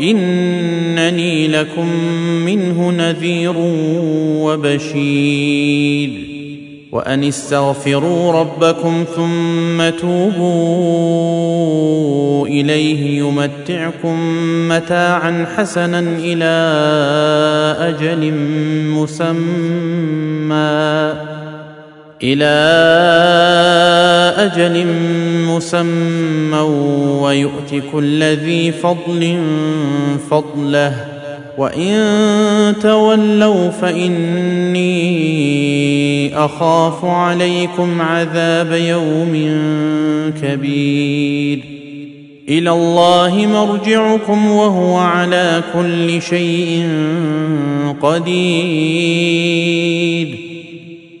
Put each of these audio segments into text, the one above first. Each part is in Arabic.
إنني لكم منه نذير وبشير. وأن استغفروا ربكم ثم توبوا إليه يمتعكم متاعا حسنا إلى أجل مسمى. إلى أجل مسمى ويؤت كل ذي فضل فضله. وإن تولوا فإني أخاف عليكم عذاب يوم كبير. إلى الله مرجعكم وهو على كل شيء قدير.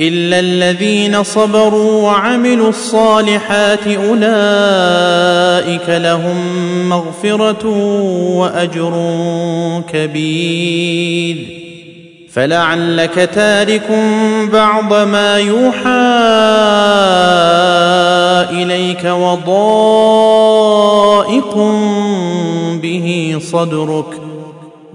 الا الذين صبروا وعملوا الصالحات اولئك لهم مغفره واجر كبير. فلعلك تارك بعض ما يوحى اليك وضائق به صدرك.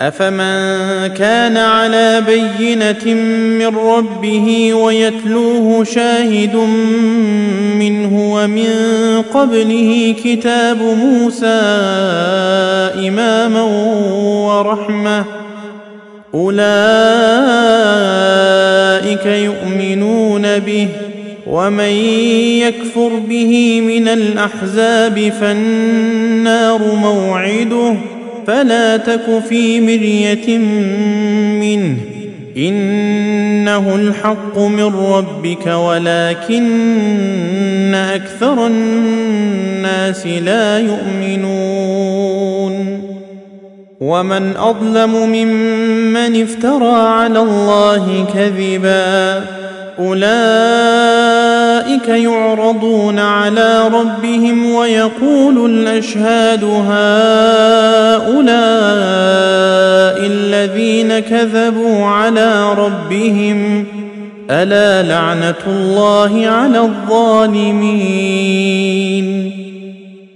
أفمن كان على بينة من ربه ويتلوه شاهد منه ومن قبله كتاب موسى إماما ورحمة أولئك يؤمنون به ومن يكفر به من الأحزاب فالنار موعده فلا تك في مرية منه. إنه الحق من ربك ولكن أكثر الناس لا يؤمنون. ومن أظلم ممن افترى على الله كذبا. أولئك يعرضون على ربهم ويقول الأشهاد هؤلاء الذين كذبوا على ربهم ألا لعنة الله على الظالمين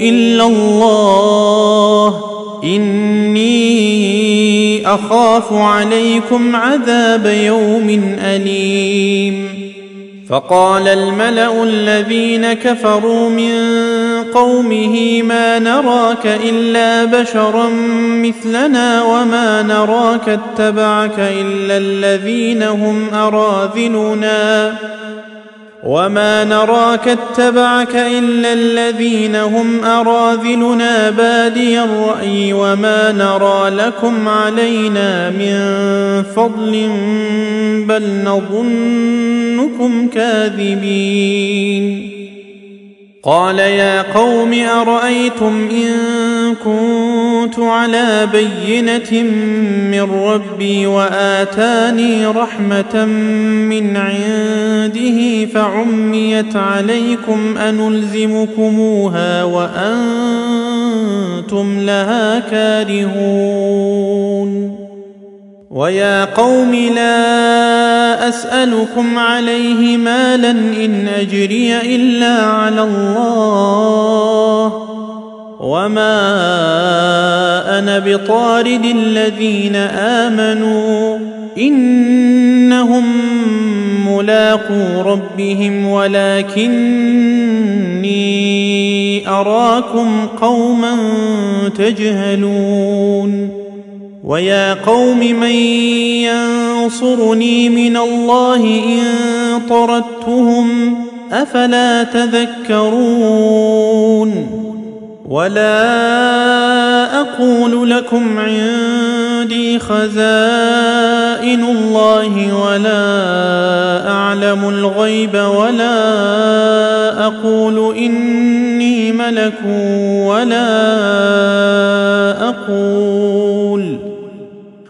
إلا الله. إني أخاف عليكم عذاب يوم أليم. فقال الملأ الذين كفروا من قومه ما نراك إلا بشرا مثلنا وما نراك اتبعك إلا الذين هم أراذلنا. وما نراك اتبعك الا الذين هم اراذلنا بادي الراي وما نرى لكم علينا من فضل بل نظنكم كاذبين قال يا قوم ارايتم ان كنت على بينة من ربي وآتاني رحمة من عنده فعميت عليكم أنلزمكموها وأنتم لها كارهون. ويا قوم لا أسألكم عليه مالا إن أجري إلا على الله. وما أنا بطارد الذين امنوا انهم ملاقو ربهم ولكني اراكم قوما تجهلون ويا قوم من ينصرني من الله ان طردتهم افلا تذكرون ولا أقول لكم عندي خزائن الله ولا اعلم الغيب ولا أقول اني ملك ولا أقول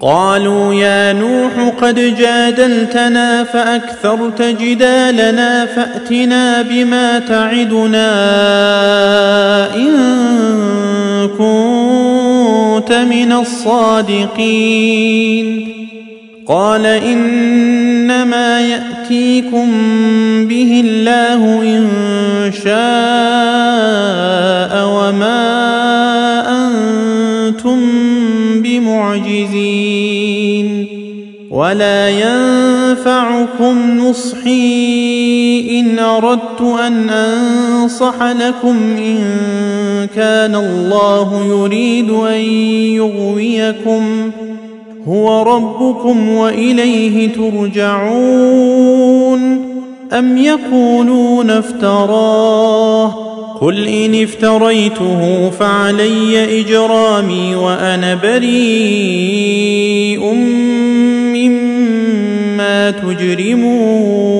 قالوا يا نوح قد جادلتنا فأكثرت جدالنا فأتنا بما تعدنا إن كنت من الصادقين. قال إنما يأتيكم به الله إن شاء وما أنتم بمعجزين ولا ينفعكم نصحي إن أردت أن أنصح لكم إن كان الله يريد أن يغويكم هو ربكم وإليه ترجعون أم يقولون افتراه قل إن افتريته فعلي إجرامي وأنا بريء مما تجرمون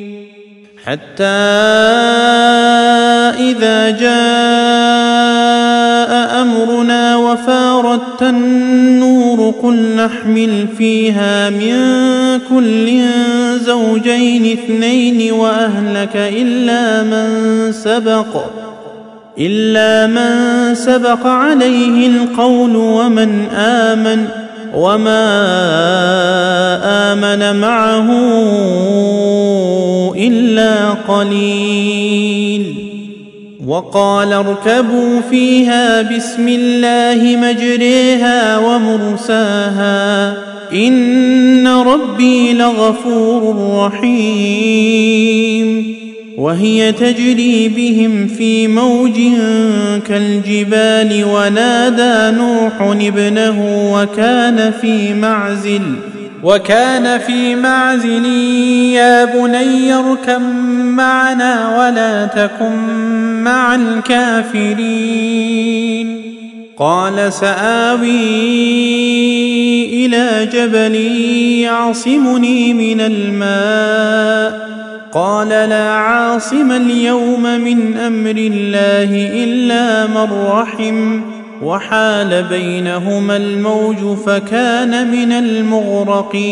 حتى إذا جاء أمرنا وفاردت النور قل نحمل فيها من كل زوجين اثنين وأهلك إلا من سبق إلا من سبق عليه القول ومن آمن. وما امن معه الا قليل وقال اركبوا فيها بسم الله مجريها ومرساها ان ربي لغفور رحيم وهي تجري بهم في موج كالجبال ونادى نوح ابنه وكان في معزل وكان في معزل يا بني اركب معنا ولا تكن مع الكافرين. قال سآوي إلى جبل يعصمني من الماء. قال لا عاصم اليوم من أمر الله إلا من رحم وحال بينهما الموج فكان من المغرقين.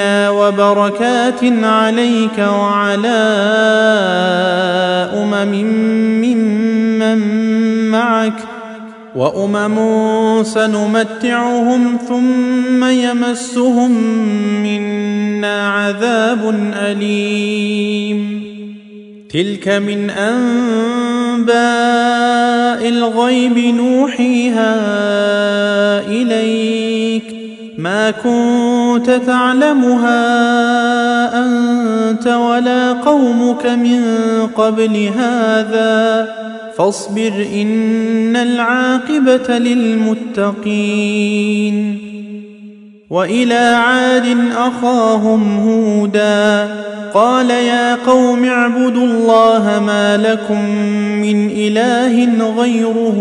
وبركات عليك وعلى أمم ممن معك وأمم سنمتعهم ثم يمسهم منا عذاب أليم. تلك من أنباء الغيب نوحيها إليك. ما كنت تعلمها أنت ولا قومك من قبل هذا فاصبر إن العاقبة للمتقين وإلى عاد أخاهم هودا قال يا قوم اعبدوا الله ما لكم من إله غيره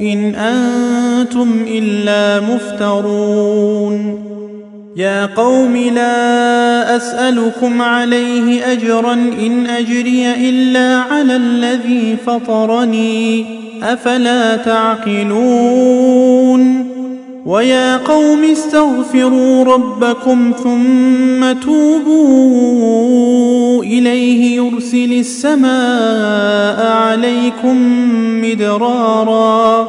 إن أنتم إلا مفترون يا قوم لا أسألكم عليه أجرا إن أجري إلا على الذي فطرني. أفلا تعقلون؟ ويا قوم استغفروا ربكم ثم توبوا إليه يرسل السماء عليكم مدرارا.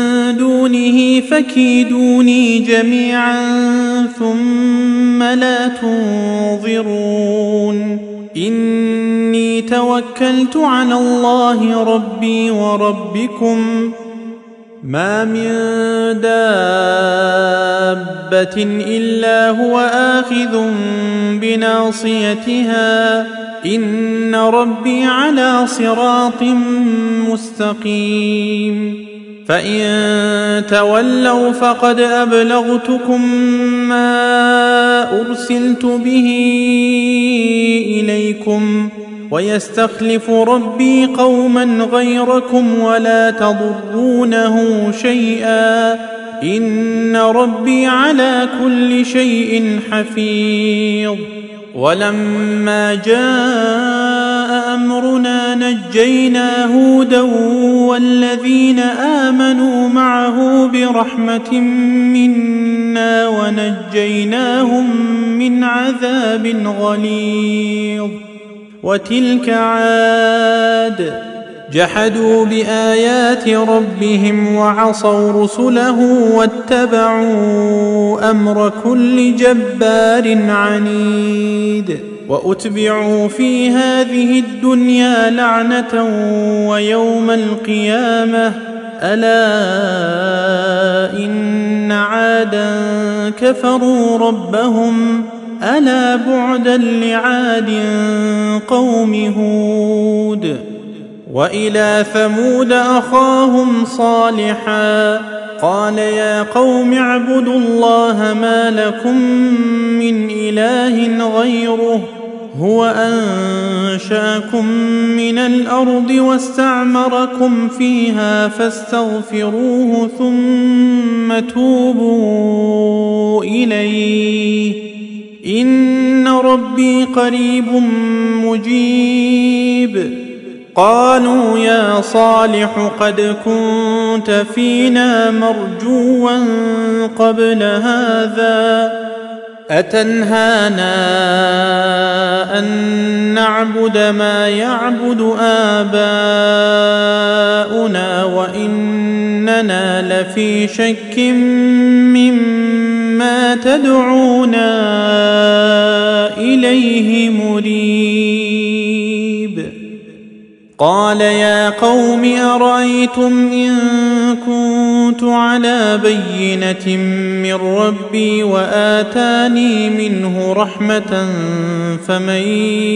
دونه فكيدوني جميعا ثم لا تنظرون. إني توكلت على الله ربي وربكم. ما من دابة إلا هو آخذ بناصيتها. إن ربي على صراط مستقيم. فان تولوا فقد ابلغتكم ما ارسلت به اليكم ويستخلف ربي قوما غيركم ولا تضرونه شيئا ان ربي على كل شيء حفيظ ولما جاء امرنا نجينا هودا والذين آمنوا معه برحمة منا ونجيناهم من عذاب غليظ. وتلك عاد جحدوا بآيات ربهم وعصوا رسله واتبعوا أمر كل جبار عنيد. وأتبعوا في هذه الدنيا لعنة ويوم القيامة. ألا إن عادا كفروا ربهم. ألا بعدا لعاد قوم هود. وإلى ثمود أخاهم صالحا. قال يا قوم اعبدوا الله ما لكم من إله غيره. هو أنشأكم من الأرض واستعمركم فيها فاستغفروه ثم توبوا إليه. إن ربي قريب مجيب. قالوا يا صالح قد كنت فينا مرجوا قبل هذا. أتنهانا أن نعبد ما يعبد آباؤنا وإننا لفي شك مما تدعونا إليه مريب. قال يا قوم أرأيتم إن كنت على بينة من ربي وآتاني منه رحمة فمن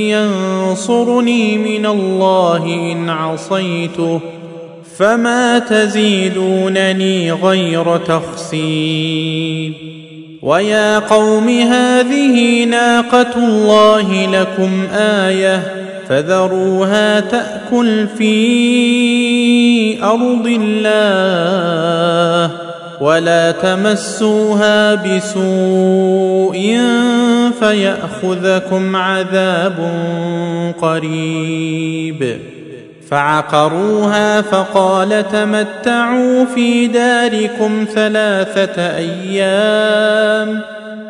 ينصرني من الله إن عصيته فما تزيدونني غير تخسير ويا قوم هذه ناقة الله لكم آية فذروها تأكل في أرض الله ولا تمسوها بسوء فيأخذكم عذاب قريب. فعقروها فقال تمتعوا في داركم ثلاثة أيام.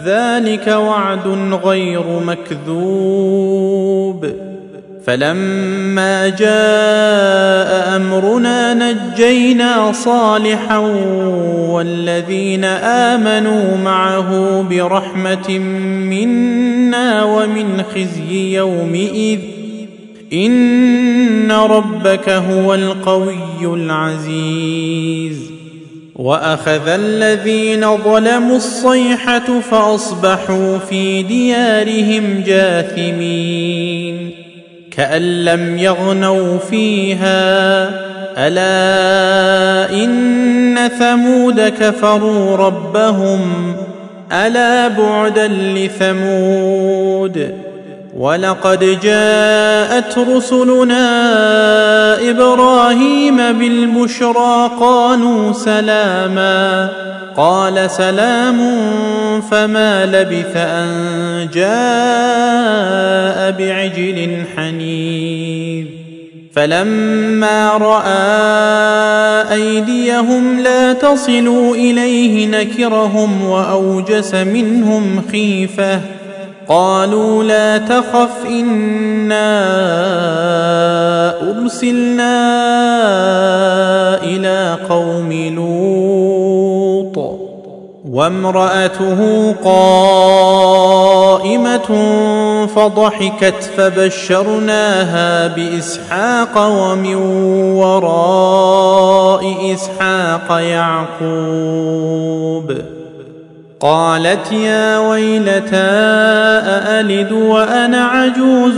ذلك وعد غير مكذوب. فلما جاء أمرنا نجينا صالحا والذين آمنوا معه برحمة منا ومن خزي يومئذ إن ربك هو القوي العزيز وأخذ الذين ظلموا الصيحة فأصبحوا في ديارهم جاثمين كأن لم يغنوا فيها. ألا إن ثمود كفروا ربهم؟ ألا بعدا لثمود؟ ولقد جاءت رسلنا إبراهيم بالبشرى قالوا سلاما قال سلام فما لبث ان جاء بعجل حنيذ فلما راى ايديهم لا تصل اليه نكرهم واوجس منهم خيفه قالوا لا تخف إنا أرسلنا إلى قوم لوط. وامرأته قائمة فضحكت فبشرناها بإسحاق ومن وراء إسحاق يعقوب. قالت يا ويلتى أألد وأنا عجوز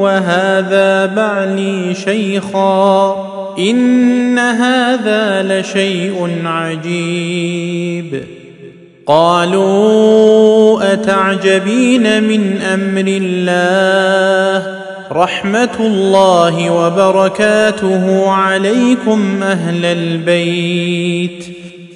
وهذا بعلي شيخا إن هذا لشيء عجيب. قالوا أتعجبين من أمر الله؟ رحمة الله وبركاته عليكم أهل البيت.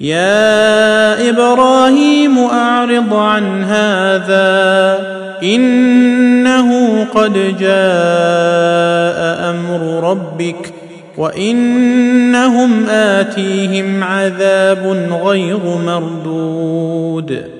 يا إبراهيم أعرض عن هذا إنه قد جاء أمر ربك وإنهم آتيهم عذاب غير مردود.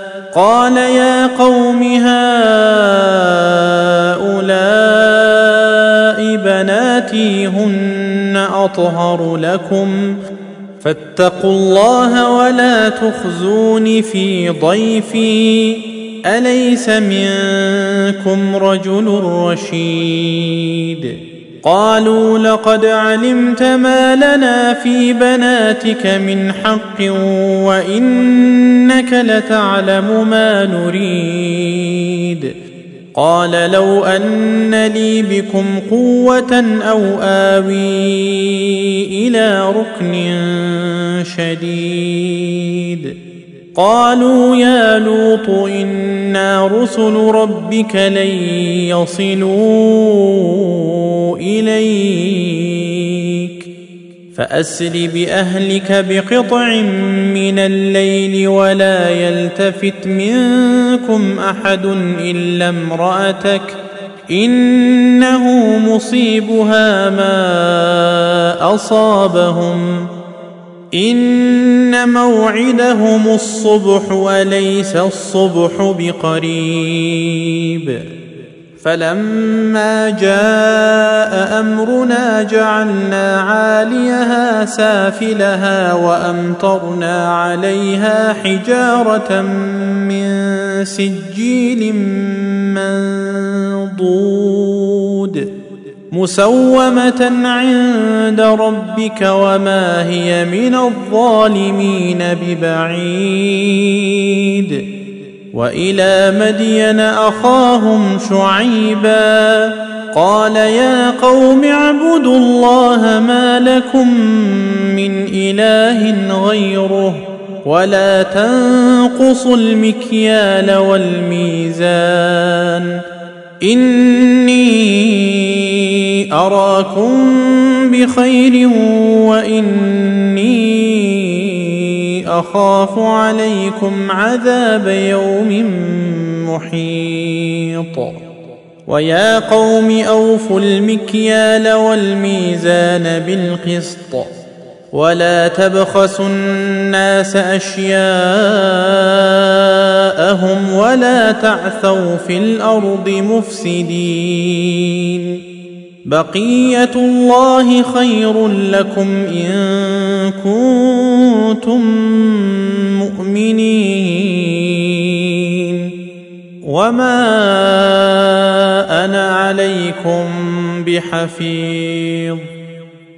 قال يا قوم هؤلاء بناتي هن أطهر لكم. فاتقوا الله ولا تخزون في ضيفي. أليس منكم رجل رشيد؟ قالوا لقد علمت ما لنا في بناتك من حق وإنك لتعلم ما نريد. قال لو أن لي بكم قوة أو آوي إلى ركن شديد. قالوا يا لوط إنا رسل ربك لن يصلوا إليك فأسر بأهلك بقطع من الليل ولا يلتفت منكم أحد إلا امرأتك إنه مصيبها ما أصابهم إن موعدهم الصبح وليس الصبح بقريب. فلما جاء أمرنا جعلنا عاليها سافلها وأمطرنا عليها حجارة من سجيل منضود. مسومة عند ربك وما هي من الظالمين ببعيد. وإلى مدين أخاهم شعيبا قال يا قوم اعبدوا الله ما لكم من إله غيره ولا تنقصوا المكيال والميزان. إني أراكم بخير وإني أخاف عليكم عذاب يوم محيط. ويا قوم أوفوا المكيال والميزان بالقسط. ولا تبخسوا الناس أشياءهم ولا تعثوا في الأرض مفسدين. بقية الله خير لكم إن كنتم مؤمنين. وما أنا عليكم بحفيظ.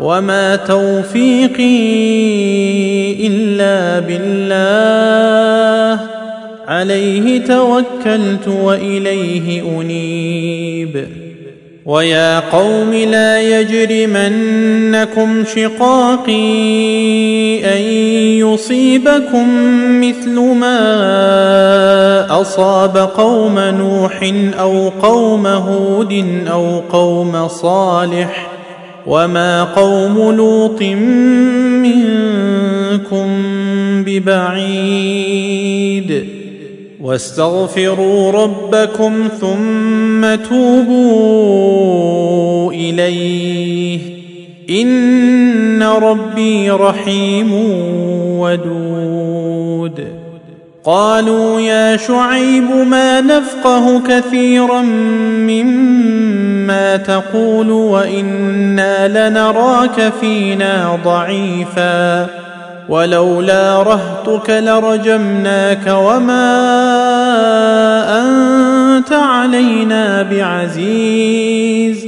وما توفيقي الا بالله عليه توكلت واليه انيب ويا قوم لا يجرمنكم شقاقي ان يصيبكم مثل ما اصاب قوم نوح أو قوم هود أو قوم صالح وما قوم لوط منكم ببعيد واستغفروا ربكم ثم توبوا اليه ان ربي رحيم ودود قالوا يا شعيب ما نفقه كثيرا مما تقول وإنا لنراك فينا ضعيفا ولولا رهطك لرجمناك وما أنت علينا بعزيز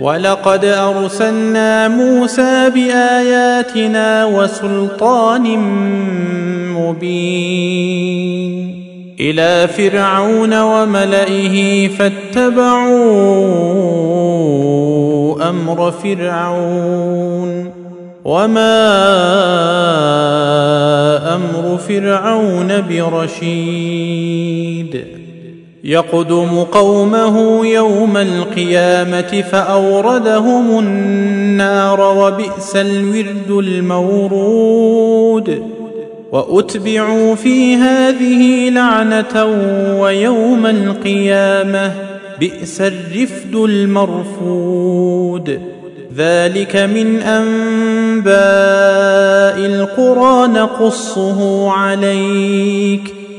ولقد أرسلنا موسى بآياتنا وسلطان مبين. إلى فرعون وملئه فاتبعوا أمر فرعون. وما أمر فرعون برشيد. يقدم قومه يوم القيامة فأوردهم النار وبئس الورد المورود. وأتبعوا في هذه لعنة ويوم القيامة بئس الرفد المرفود. ذلك من أنباء القرى نقصه عليك.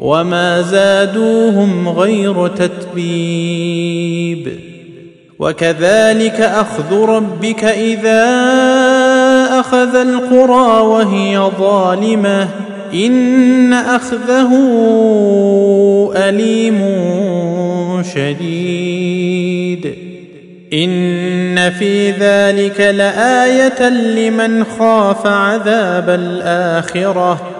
وما زادوهم غير تتبيب. وكذلك أخذ ربك إذا أخذ القرى وهي ظالمة. إن أخذه أليم شديد. إن في ذلك لآية لمن خاف عذاب الآخرة.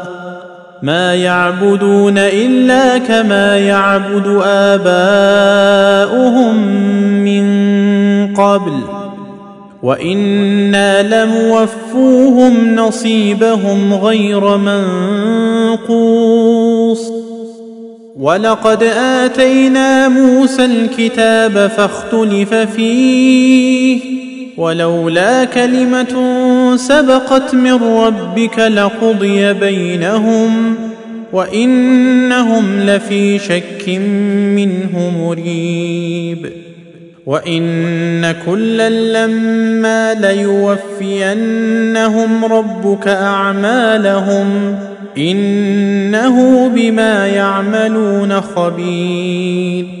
ما يعبدون إلا كما يعبد آباؤهم من قبل. وإنا لموفوهم نصيبهم غير منقوص. ولقد آتينا موسى الكتاب فاختلف فيه. ولولا كلمة سبقت من ربك لقضي بينهم وإنهم لفي شك منه مريب. وإن كلا لما ليوفينهم ربك أعمالهم إنه بما يعملون خبير.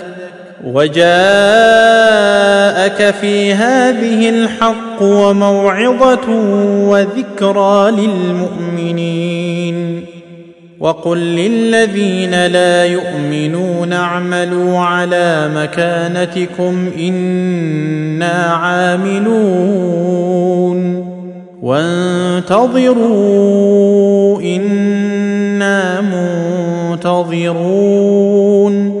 وجاءك في هذه الحق وموعظة وذكرى للمؤمنين. وقل للذين لا يؤمنون اعملوا على مكانتكم إنا عاملون. وانتظروا إنا منتظرون.